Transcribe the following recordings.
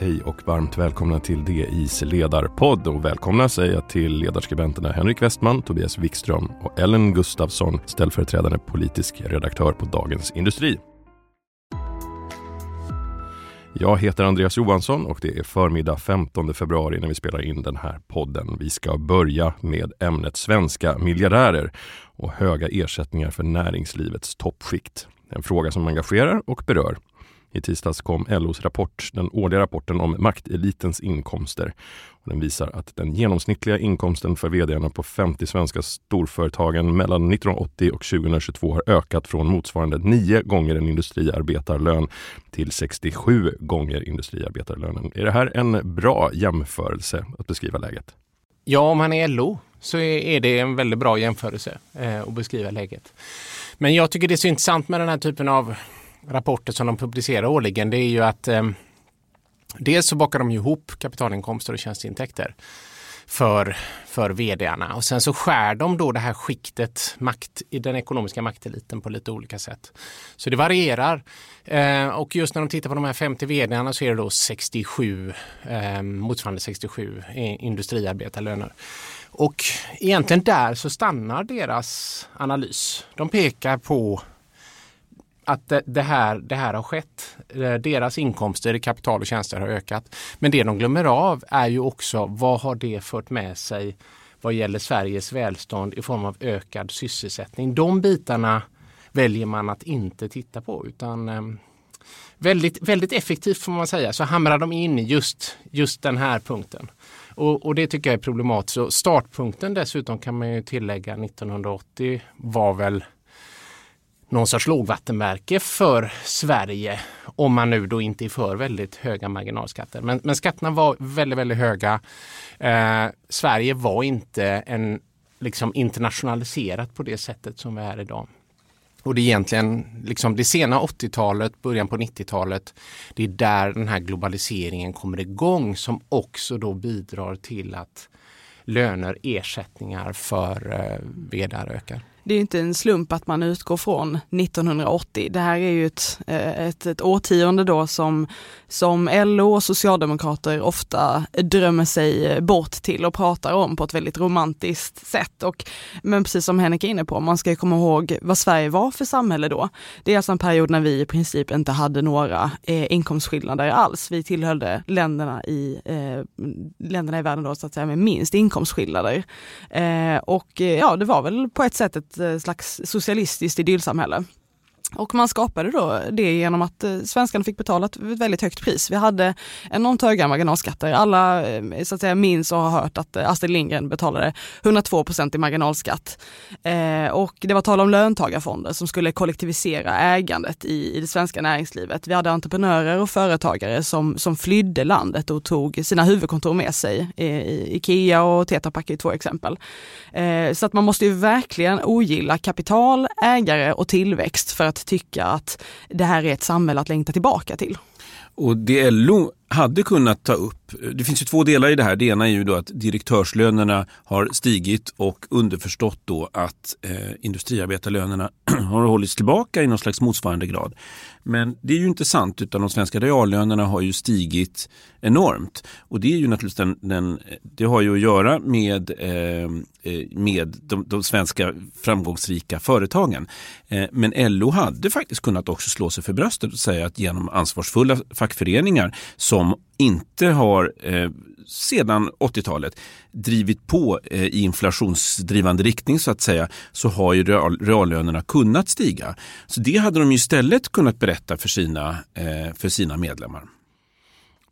Hej och varmt välkomna till DIs ledarpodd och välkomna säger jag till ledarskribenterna Henrik Westman, Tobias Wikström och Ellen Gustafsson, ställföreträdande politisk redaktör på Dagens Industri. Jag heter Andreas Johansson och det är förmiddag 15 februari när vi spelar in den här podden. Vi ska börja med ämnet svenska miljardärer och höga ersättningar för näringslivets toppskikt. En fråga som engagerar och berör. I tisdags kom LOs rapport, den årliga rapporten om maktelitens inkomster. Den visar att den genomsnittliga inkomsten för vdarna på 50 svenska storföretagen mellan 1980 och 2022 har ökat från motsvarande 9 gånger en industriarbetarlön till 67 gånger industriarbetarlönen. Är det här en bra jämförelse att beskriva läget? Ja, om man är LO så är det en väldigt bra jämförelse eh, att beskriva läget. Men jag tycker det är så intressant med den här typen av rapporter som de publicerar årligen det är ju att eh, dels så bakar de ihop kapitalinkomster och tjänsteintäkter för, för vdarna och sen så skär de då det här skiktet makt i den ekonomiska makteliten på lite olika sätt. Så det varierar eh, och just när de tittar på de här 50 vdarna så är det då 67 eh, motsvarande 67 industriarbetarlöner. Och egentligen där så stannar deras analys. De pekar på att det här, det här har skett. Eh, deras inkomster i kapital och tjänster har ökat. Men det de glömmer av är ju också vad har det fört med sig vad gäller Sveriges välstånd i form av ökad sysselsättning. De bitarna väljer man att inte titta på utan eh, väldigt, väldigt effektivt får man säga så hamrar de in i just, just den här punkten. Och, och, det tycker jag är problematiskt. Så startpunkten dessutom kan man ju tillägga 1980 var väl någon sorts lågvattenmärke för Sverige om man nu då inte är för väldigt höga marginalskatter. Men, men skatterna var väldigt, väldigt höga. Eh, Sverige var inte en liksom internationaliserat på det sättet som vi är idag. Och det är egentligen liksom det sena 80-talet, början på 90-talet, det är där den här globaliseringen kommer igång som också då bidrar till att löner, ersättningar för eh, vd ökar det är inte en slump att man utgår från 1980. Det här är ju ett, eh, ett, ett årtionde då som, som LO och socialdemokrater ofta drömmer sig bort till och pratar om på ett väldigt romantiskt sätt. Och, men precis som Henrik är inne på, man ska komma ihåg vad Sverige var för samhälle då. Det är alltså en period när vi i princip inte hade några eh, inkomstskillnader alls. Vi tillhörde länderna i, eh, länderna i världen då så att säga med minst inkomstskillnader. Eh, och eh, ja, det var väl på ett sätt ett Eh, slags socialistiskt idyllsamhälle. Och man skapade då det genom att eh, svenskarna fick betala ett väldigt högt pris. Vi hade enormt höga marginalskatter. Alla eh, så att säga, minns och har hört att eh, Astrid Lindgren betalade 102 procent i marginalskatt. Eh, och det var tal om löntagarfonder som skulle kollektivisera ägandet i, i det svenska näringslivet. Vi hade entreprenörer och företagare som, som flydde landet och tog sina huvudkontor med sig. I, i Ikea och Tetra Pak är två exempel. Eh, så att man måste ju verkligen ogilla kapital, ägare och tillväxt för att tycka att det här är ett samhälle att längta tillbaka till. Och det LO hade kunnat ta upp, det finns ju två delar i det här. Det ena är ju då att direktörslönerna har stigit och underförstått då att eh, industriarbetarlönerna har hållits tillbaka i någon slags motsvarande grad. Men det är ju inte sant utan de svenska reallönerna har ju stigit enormt. Och det är ju naturligtvis den, den det har ju att göra med, eh, eh med de, de, svenska framgångsrika företagen. Eh, men LO hade faktiskt kunnat också slå sig för bröstet och säga att genom ansvarsfulla fackföreningar som inte har eh, sedan 80-talet drivit på eh, i inflationsdrivande riktning så att säga så har ju real, reallönerna kunnat stiga. Så det hade de istället kunnat berätta för sina, eh, för sina medlemmar.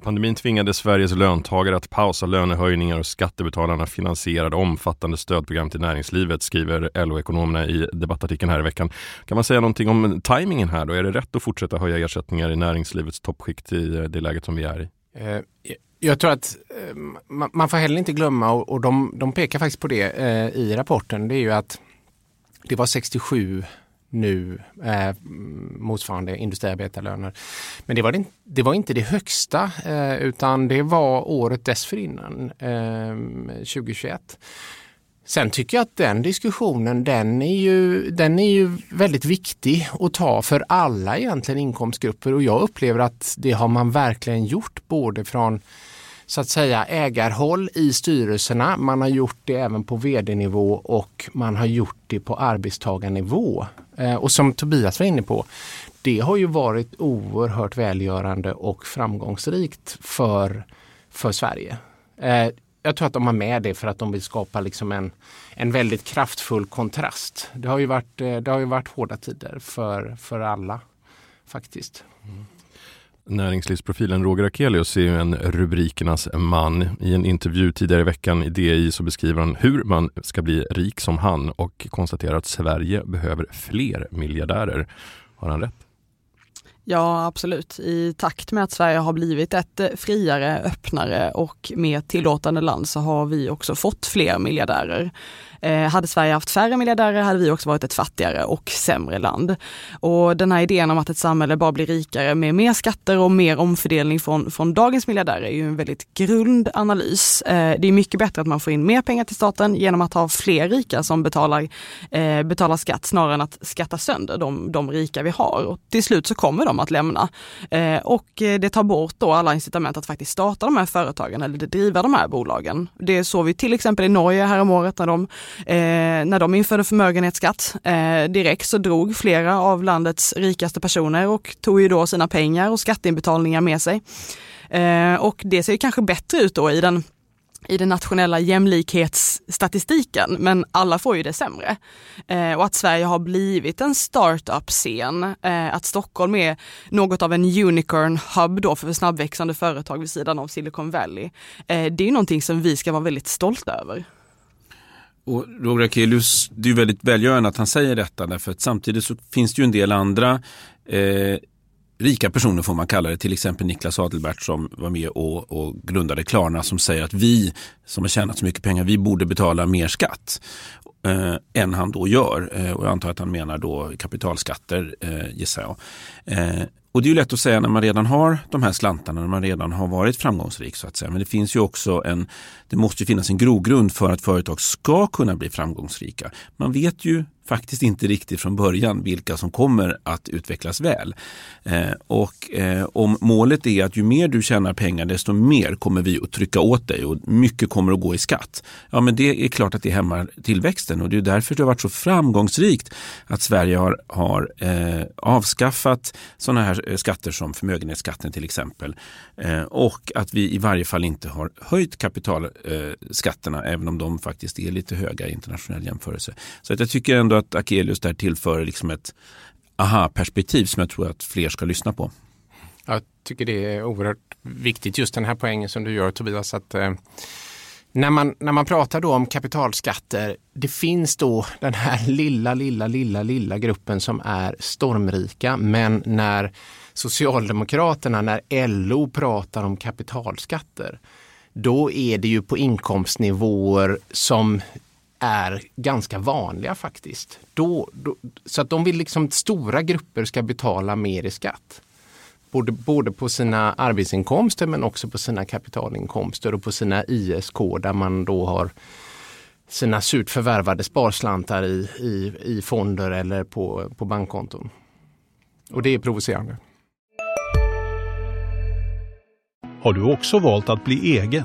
Pandemin tvingade Sveriges löntagare att pausa lönehöjningar och skattebetalarna finansierade omfattande stödprogram till näringslivet, skriver LO-ekonomerna i debattartikeln här i veckan. Kan man säga någonting om tajmingen här då? Är det rätt att fortsätta höja ersättningar i näringslivets toppskikt i eh, det läget som vi är i? Eh, jag tror att eh, man får heller inte glömma, och de, de pekar faktiskt på det i rapporten, det är ju att det var 67 nu eh, motsvarande industriarbetarlöner. Men det var, det, det var inte det högsta eh, utan det var året dessförinnan, eh, 2021. Sen tycker jag att den diskussionen den är, ju, den är ju väldigt viktig att ta för alla egentligen inkomstgrupper och jag upplever att det har man verkligen gjort både från så att säga ägarhåll i styrelserna. Man har gjort det även på vd-nivå och man har gjort det på arbetstagarnivå. Eh, och som Tobias var inne på, det har ju varit oerhört välgörande och framgångsrikt för, för Sverige. Eh, jag tror att de har med det för att de vill skapa liksom en, en väldigt kraftfull kontrast. Det har ju varit, eh, det har ju varit hårda tider för, för alla faktiskt. Mm. Näringslivsprofilen Roger Akelius är ju en rubrikernas man. I en intervju tidigare i veckan i DI så beskriver han hur man ska bli rik som han och konstaterar att Sverige behöver fler miljardärer. Har han rätt? Ja, absolut. I takt med att Sverige har blivit ett eh, friare, öppnare och mer tillåtande land så har vi också fått fler miljardärer. Eh, hade Sverige haft färre miljardärer hade vi också varit ett fattigare och sämre land. Och den här idén om att ett samhälle bara blir rikare med mer skatter och mer omfördelning från, från dagens miljardärer är ju en väldigt grund analys. Eh, det är mycket bättre att man får in mer pengar till staten genom att ha fler rika som betalar, eh, betalar skatt snarare än att skatta sönder de, de rika vi har. Och till slut så kommer de att lämna. Eh, och eh, det tar bort då alla incitament att faktiskt starta de här företagen eller driva de här bolagen. Det såg vi till exempel i Norge häromåret när de Eh, när de införde förmögenhetsskatt eh, direkt så drog flera av landets rikaste personer och tog ju då sina pengar och skatteinbetalningar med sig. Eh, och det ser kanske bättre ut då i den i den nationella jämlikhetsstatistiken, men alla får ju det sämre. Eh, och att Sverige har blivit en startup-scen, eh, att Stockholm är något av en unicorn-hub då för snabbväxande företag vid sidan av Silicon Valley. Eh, det är någonting som vi ska vara väldigt stolta över. Och Roger Akelius, det är väldigt välgörande att han säger detta därför att samtidigt så finns det ju en del andra eh, rika personer får man kalla det, till exempel Niklas Adelbert som var med och, och, grundade Klarna som säger att vi som har tjänat så mycket pengar, vi borde betala mer skatt eh, än han då gör. Eh, och jag antar att han menar då kapitalskatter eh, gissar jag. Eh, och det är ju lätt att säga när man redan har de här slantarna, när man redan har varit framgångsrik så att säga. Men det finns ju också en, det måste finnas en grogrund för att företag ska kunna bli framgångsrika. Man vet ju faktiskt inte riktigt från början vilka som kommer att utvecklas väl. Eh, och eh, om målet är att ju mer du tjänar pengar desto mer kommer vi att trycka åt dig och mycket kommer att gå i skatt. Ja men det är klart att det hämmar tillväxten och det är därför det har varit så framgångsrikt att Sverige har, har eh, avskaffat sådana här eh, skatter som förmögenhetsskatten till exempel. Eh, och att vi i varje fall inte har höjt kapitalskatterna eh, även om de faktiskt är lite höga i internationell jämförelse. Så att jag tycker ändå att Akelius där tillför liksom ett aha-perspektiv som jag tror att fler ska lyssna på. Jag tycker det är oerhört viktigt just den här poängen som du gör Tobias. att eh, när man, när man pratar då om kapitalskatter, det finns då den här lilla, lilla, lilla, lilla gruppen som är stormrika. Men när Socialdemokraterna, när LO pratar om kapitalskatter, då är det ju på inkomstnivåer som är ganska vanliga faktiskt. Då, då, så att de vill liksom att stora grupper ska betala mer i skatt. Både, både på sina arbetsinkomster men också på sina kapitalinkomster och på sina ISK där man då har sina surt förvärvade sparslantar i, i, i fonder eller på, på bankkonton. Och det är provocerande. Har du också valt att bli egen?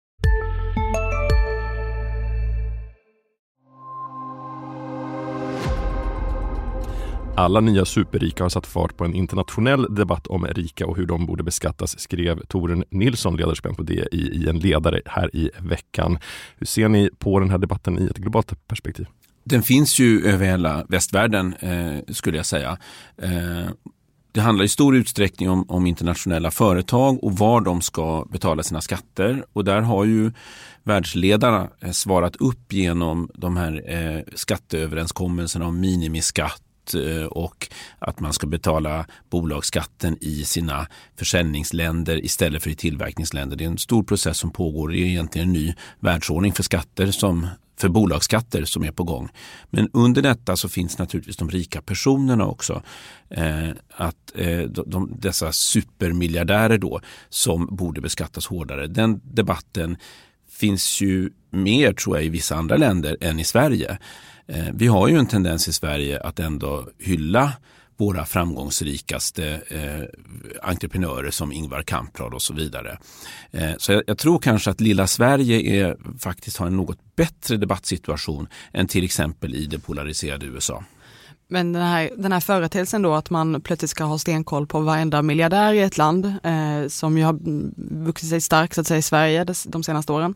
Alla nya superrika har satt fart på en internationell debatt om rika och hur de borde beskattas, skrev Toren Nilsson, ledarskribent på DI, i, en ledare här i veckan. Hur ser ni på den här debatten i ett globalt perspektiv? Den finns ju över hela västvärlden eh, skulle jag säga. Eh, det handlar i stor utsträckning om, om, internationella företag och var de ska betala sina skatter. Och där har ju världsledarna eh, svarat upp genom de här eh, skatteöverenskommelserna om minimiskatt Eh, och att man ska betala bolagsskatten i sina försäljningsländer istället för i tillverkningsländer. Det är en stor process som pågår. Det är egentligen en ny världsordning för skatter som för bolagsskatter som är på gång. Men under detta så finns naturligtvis de rika personerna också. Eh, att eh, de, de, dessa supermiljardärer då som borde beskattas hårdare. Den debatten finns ju mer tror jag i vissa andra länder än i Sverige. Eh, vi har ju en tendens i Sverige att ändå hylla våra framgångsrikaste eh, entreprenörer som Ingvar Kamprad och så vidare. Eh, så jag, jag, tror kanske att lilla Sverige är, faktiskt har en något bättre debattsituation än till exempel i det polariserade USA. Men den här, den här företeelsen då att man plötsligt ska ha stenkoll på varenda miljardär i ett land eh, som ju har vuxit sig stark så att säga i Sverige de senaste åren.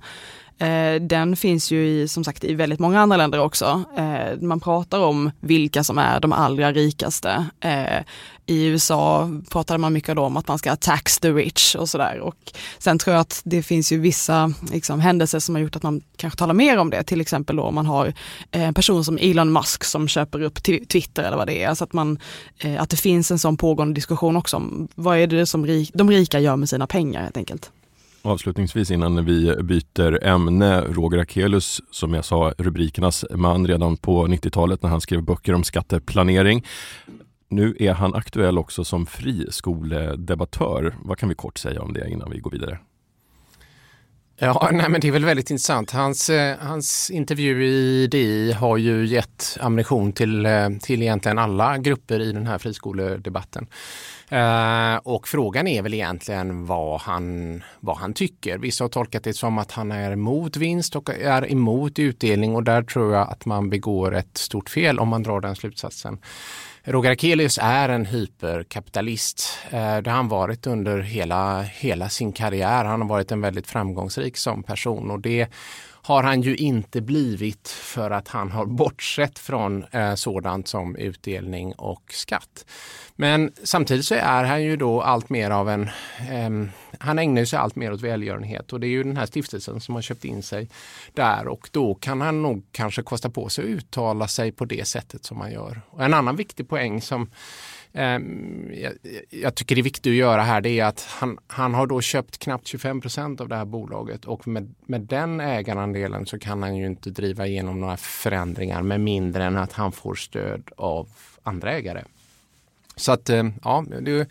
Eh, den finns ju i, som sagt i väldigt många andra länder också. Eh, man pratar om vilka som är de allra rikaste. Eh, I USA pratade man mycket om att man ska tax the rich och sådär. Och sen tror jag att det finns ju vissa liksom, händelser som har gjort att man kanske talar mer om det. Till exempel då om man har eh, en person som Elon Musk som köper upp Twitter eller vad det är. Alltså att, man, eh, att det finns en sån pågående diskussion också om vad är det som de rika gör med sina pengar helt enkelt. Avslutningsvis innan vi byter ämne, Roger Akelius, som jag sa, rubrikernas man redan på 90-talet när han skrev böcker om skatteplanering. Nu är han aktuell också som friskoledebattör. Vad kan vi kort säga om det innan vi går vidare? Ja, nej, men det är väl väldigt intressant. Hans, eh, hans intervju i DI har ju gett ammunition till, eh, till egentligen alla grupper i den här friskoledebatten. Eh, och frågan är väl egentligen vad han, vad han tycker. Vissa har tolkat det som att han är emot vinst och är emot utdelning och där tror jag att man begår ett stort fel om man drar den slutsatsen. Roger Akelius är en hyperkapitalist. Eh, det har han varit under hela, hela sin karriär. Han har varit en väldigt framgångsrik som person och det har han ju inte blivit för att han har bortsett från eh, sådant som utdelning och skatt. Men samtidigt så är han ju då allt mer av en, eh, han ägnar sig allt mer åt välgörenhet och det är ju den här stiftelsen som har köpt in sig där och då kan han nog kanske kosta på sig att uttala sig på det sättet som han gör. Och en annan viktig poäng som Ehm, jag, jag, tycker det är viktigt att göra här det är att han, han har då köpt knappt 25 procent av det här bolaget och med, med den ägarandelen så kan han ju inte driva igenom några förändringar med mindre än att han får stöd av andra ägare. Så att eh, ja, det,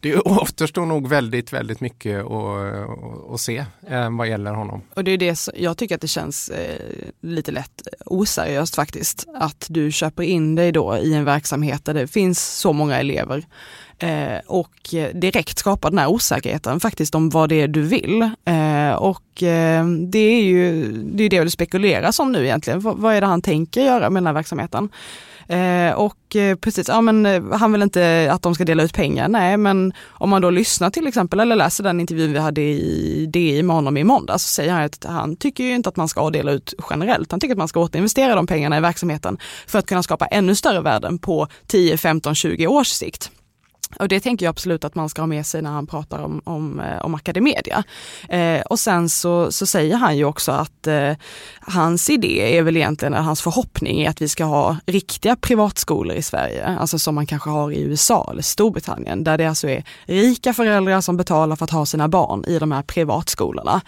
det återstår nog väldigt, väldigt mycket att, eh, att se eh, vad gäller honom. Och det är det jag tycker att det känns lite lätt oseriöst faktiskt. Att du köper in dig då i en verksamhet där det finns så många elever och direkt skapar den här osäkerheten faktiskt om vad det är du vill. och det är ju det, är det du spekulerar om nu egentligen. vad är det han tänker göra med den här verksamheten? Eh, och eh, precis, ja men eh, han vill inte att de ska dela ut pengar. Nej, men om man då lyssnar till exempel eller läser den intervjun vi hade i DI med honom i måndag så säger han att han tycker ju inte att man ska dela ut generellt. Han tycker att man ska återinvestera de pengarna i verksamheten för att kunna skapa ännu större värden på 10, 15, 20 års sikt. Och det tänker jag absolut att man ska ha med sig när han pratar om, om, eh, om Academedia. Eh, och sen så, så säger han ju också att eh, hans idé är väl egentligen, hans förhoppning är att vi ska ha riktiga privatskolor i Sverige, alltså som man kanske har i USA eller Storbritannien, där det alltså är rika föräldrar som betalar för att ha sina barn i de här privatskolorna.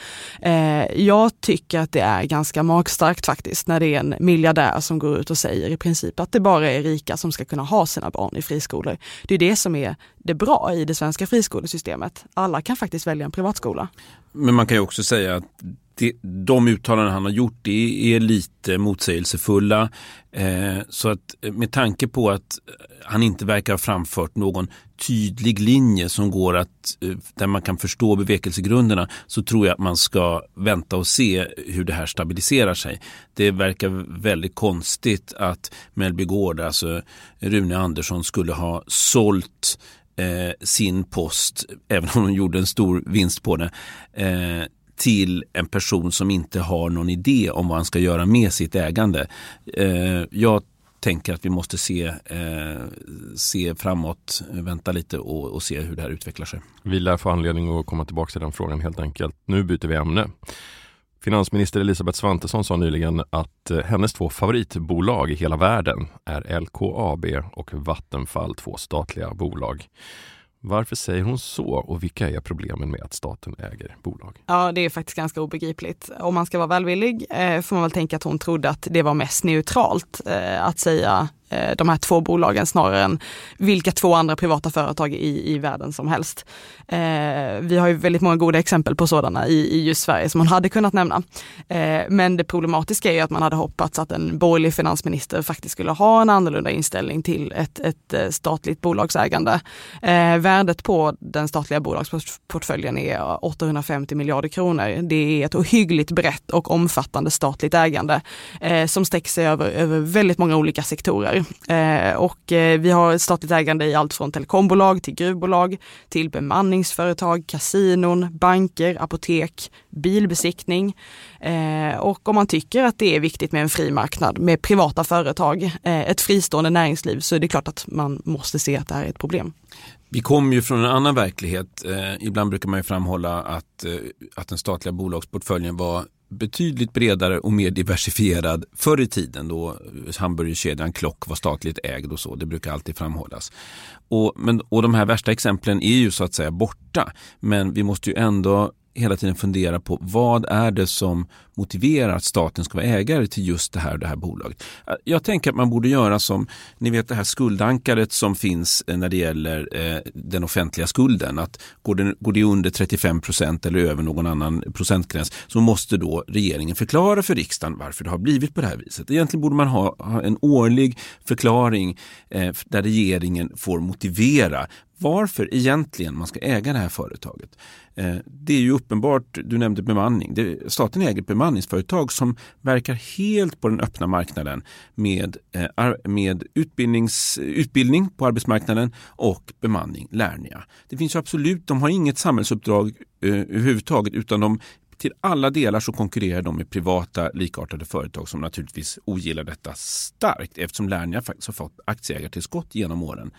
Eh, jag tycker att det är ganska magstarkt faktiskt när det är en miljardär som går ut och säger i princip att det bara är rika som ska kunna ha sina barn i friskolor. Det är det som är det bra i det svenska friskolesystemet. Alla kan faktiskt välja en privatskola. Men man kan ju också säga att det, de uttalanden han har gjort det är lite motsägelsefulla. Eh, så att eh, med tanke på att eh, han inte verkar ha framfört någon tydlig linje som går att, eh, där man kan förstå bevekelsegrunderna så tror jag att man ska vänta och se hur det här stabiliserar sig. Det verkar väldigt konstigt att Mellby Gård, alltså Rune Andersson skulle ha sålt eh, sin post, även om de gjorde en stor vinst på det, eh, till en person som inte har någon idé om vad han ska göra med sitt ägande. Eh, jag tänker att vi måste se, eh, se framåt, vänta lite och, och, se hur det här utvecklar sig. Vi lär få anledning att komma tillbaka till den frågan helt enkelt. Nu byter vi ämne. Finansminister Elisabeth Svantesson sa nyligen att eh, hennes två favoritbolag i hela världen är LKAB och Vattenfall, två statliga bolag. Varför säger hon så och vilka är problemen med att staten äger bolag? Ja, det är faktiskt ganska obegripligt. Om man ska vara välvillig eh, får man väl tänka att hon trodde att det var mest neutralt eh, att säga Eh, de här två bolagen snarare än vilka två andra privata företag i, i världen som helst. Eh, vi har ju väldigt många goda exempel på sådana i, i just Sverige som man hade kunnat nämna. Eh, men det problematiska är ju att man hade hoppats att en borgerlig finansminister faktiskt skulle ha en annorlunda inställning till ett, ett eh, statligt bolagsägande. Eh, värdet på den statliga bolagsportföljen är 850 miljarder kronor. Det är ett ohyggligt brett och omfattande statligt ägande eh, som sträcker sig över, över väldigt många olika sektorer. Eh, och eh, vi har statligt ägande i allt från telekombolag till gruvbolag, till bemanningsföretag, kasinon, banker, apotek, bilbesiktning. Eh, och om man tycker att det är viktigt med en fri marknad med privata företag, eh, ett fristående näringsliv, så är det klart att man måste se att det här är ett problem. Vi kommer ju från en annan verklighet. Eh, ibland brukar man ju framhålla att, eh, att den statliga bolagsportföljen var betydligt bredare och mer diversifierad förr i tiden då hamburgerkedjan Klock var statligt ägd och så. Det brukar alltid framhållas. Och, men, och de här värsta exemplen är ju så att säga borta. Men vi måste ju ändå hela tiden fundera på vad är det som motiverar att staten ska vara ägare till just det här det här bolaget. Eh, jag tänker att man borde göra som, ni vet det här skuldankaret som finns eh, när det gäller eh, den offentliga skulden. Att går det, går det under 35 procent eller över någon annan procentgräns så måste då regeringen förklara för riksdagen varför det har blivit på det här viset. Egentligen borde man ha, ha en årlig förklaring eh, där regeringen får motivera varför egentligen man ska äga det här företaget. Eh, det är ju uppenbart, du nämnde bemanning. Staten äger bemanningsföretag som verkar helt på den öppna marknaden med, eh, med utbildnings, utbildning på arbetsmarknaden och bemanning, Lernia. Det finns absolut, de har inget samhällsuppdrag eh, överhuvudtaget utan de till alla delar så konkurrerar de med privata likartade företag som naturligtvis ogillar detta starkt eftersom Lernia faktiskt har fått aktieägartillskott genom åren.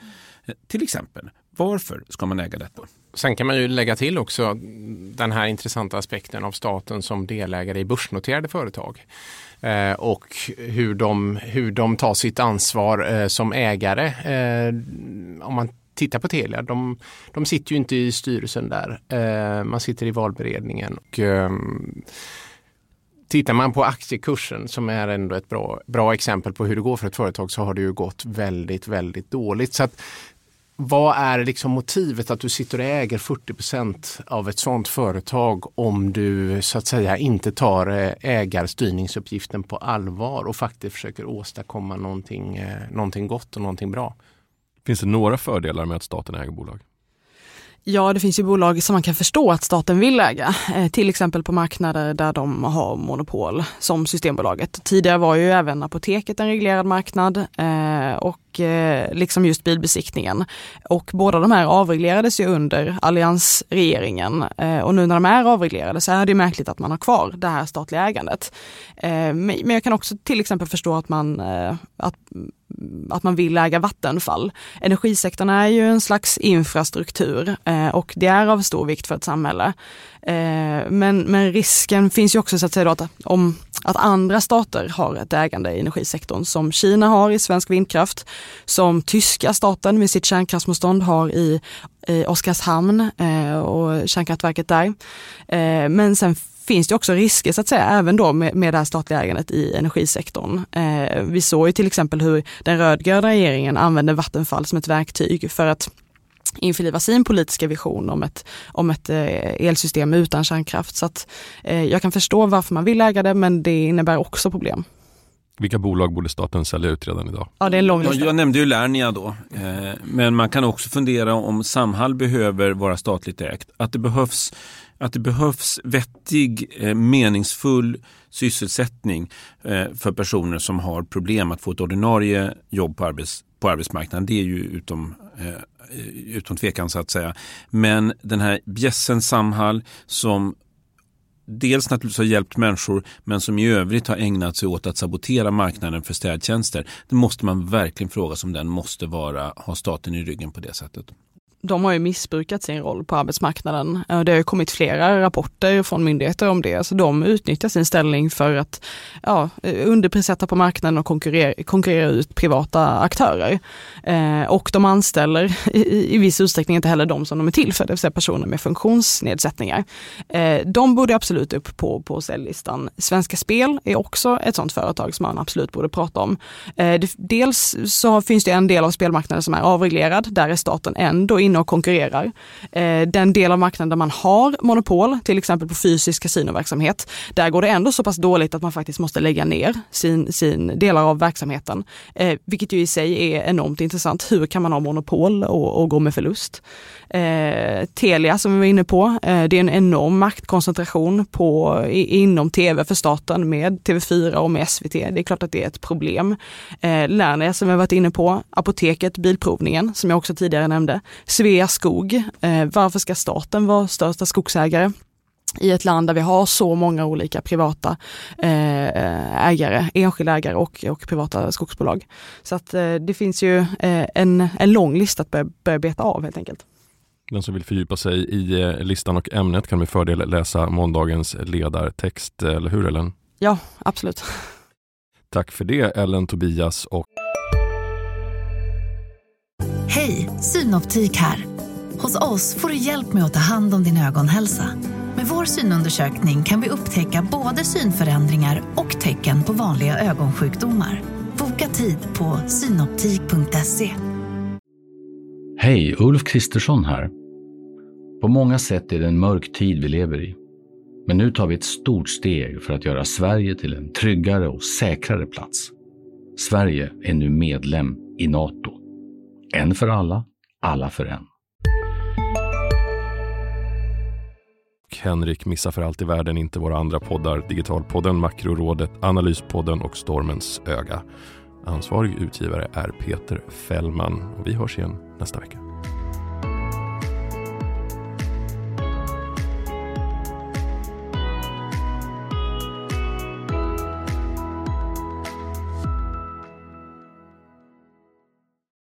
Till exempel, varför ska man äga detta? Sen kan man ju lägga till också den här intressanta aspekten av staten som delägare i börsnoterade företag. Eh, och hur de, hur de tar sitt ansvar eh, som ägare. Eh, om man tittar på Telia, de, de sitter ju inte i styrelsen där. Eh, man sitter i valberedningen. Och, ehm, Tittar man på aktiekursen som är ändå ett bra, bra exempel på hur det går för ett företag så har det ju gått väldigt, väldigt dåligt. Så att vad är liksom motivet att du sitter och äger 40% av ett sådant företag om du så att säga inte tar eh, ägarstyrningsuppgiften på allvar och faktiskt försöker åstadkomma någonting, eh, någonting gott och någonting bra? Finns det några fördelar med att staten äger bolag? Ja, det finns ju bolag som man kan förstå att staten vill äga, eh, till exempel på marknader där de har monopol, som Systembolaget. Tidigare var ju även apoteket en reglerad marknad eh, och Eh, liksom just bilbesiktningen. Och båda de här avreglerades ju under alliansregeringen eh, och nu när de är avreglerade så är det märkligt att man har kvar det här statliga ägandet. Eh, men jag kan också till exempel förstå att man, att mm, att man vill äga Vattenfall. Energisektorn är ju en slags infrastruktur och det är av stor vikt för ett samhälle. Eh, men, men risken finns ju också så att säga att, om, att andra stater har ett ägande i energisektorn som Kina har i svensk vindkraft, som tyska staten med sitt kärnkraftsmotstånd har i, i Oskarshamn eh, och kärnkraftverket där. Eh, men sen finns det också risker så att säga, även då med, med det här statliga ägandet i energisektorn. Eh, vi såg ju till exempel hur den rödgröna regeringen använde Vattenfall som ett verktyg för att införliva sin politiska vision om ett, om ett eh, elsystem utan kärnkraft. Så att, eh, jag kan förstå varför man vill äga det men det innebär också problem. Vilka bolag borde staten sälja ut redan idag? Ja, det är en lång lista. jag nämnde ju Lernia då, eh, men man kan också fundera om Samhall behöver vara statligt ägt. Att det behövs, att det behövs vettig, eh, meningsfull sysselsättning eh, för personer som har problem att få ett ordinarie jobb på, arbets, på arbetsmarknaden. Det är ju utom, eh, utom tvekan så att säga. Men den här bjässen Samhall som dels naturligtvis har hjälpt människor men som i övrigt har ägnat sig åt att sabotera marknaden för städtjänster. Det måste man verkligen fråga sig om den måste vara, ha staten i ryggen på det sättet de har ju missbrukat sin roll på arbetsmarknaden. Eh, det har ju kommit flera rapporter från myndigheter om det. Så de utnyttjar sin ställning för att ja, eh, underprissätta på marknaden och konkurrera, konkurrera ut privata aktörer. Eh, och de anställer i, i viss utsträckning inte heller de som de är till för, det vill säga personer med funktionsnedsättningar. Eh, de borde absolut upp på, på säljlistan. Svenska Spel är också ett sådant företag som man absolut borde prata om. Eh, det, dels så finns det en del av spelmarknaden som är avreglerad. Där är staten ändå inne och konkurrerar. Eh, den del av marknaden där man har monopol, till exempel på fysisk kasinoverksamhet, där går det ändå så pass dåligt att man faktiskt måste lägga ner sin, sin delar av verksamheten. Eh, vilket ju i sig är enormt intressant. Hur kan man ha monopol och, och gå med förlust? Eh, Telia som vi var inne på, eh, det är en enorm maktkoncentration på, i, inom tv för staten med TV4 och med SVT. Det är klart att det är ett problem. Eh, Lernia som vi har varit inne på, Apoteket, Bilprovningen som jag också tidigare nämnde, Sveaskog. Eh, varför ska staten vara största skogsägare? i ett land där vi har så många olika privata eh, ägare, enskilda ägare och, och privata skogsbolag. Så att eh, det finns ju eh, en, en lång lista att börja, börja beta av helt enkelt. Den som vill fördjupa sig i eh, listan och ämnet kan med fördel läsa måndagens ledartext, eller hur Ellen? Ja, absolut. Tack för det Ellen, Tobias och Hej, Synoptik här. Hos oss får du hjälp med att ta hand om din ögonhälsa. Med vår synundersökning kan vi upptäcka både synförändringar och tecken på vanliga ögonsjukdomar. Boka tid på synoptik.se. Hej, Ulf Kristersson här. På många sätt är det en mörk tid vi lever i. Men nu tar vi ett stort steg för att göra Sverige till en tryggare och säkrare plats. Sverige är nu medlem i Nato. En för alla, alla för en. Henrik missar för allt i världen inte våra andra poddar, Digitalpodden, Makrorådet, Analyspodden och Stormens öga. Ansvarig utgivare är Peter Fällman och vi hörs igen nästa vecka.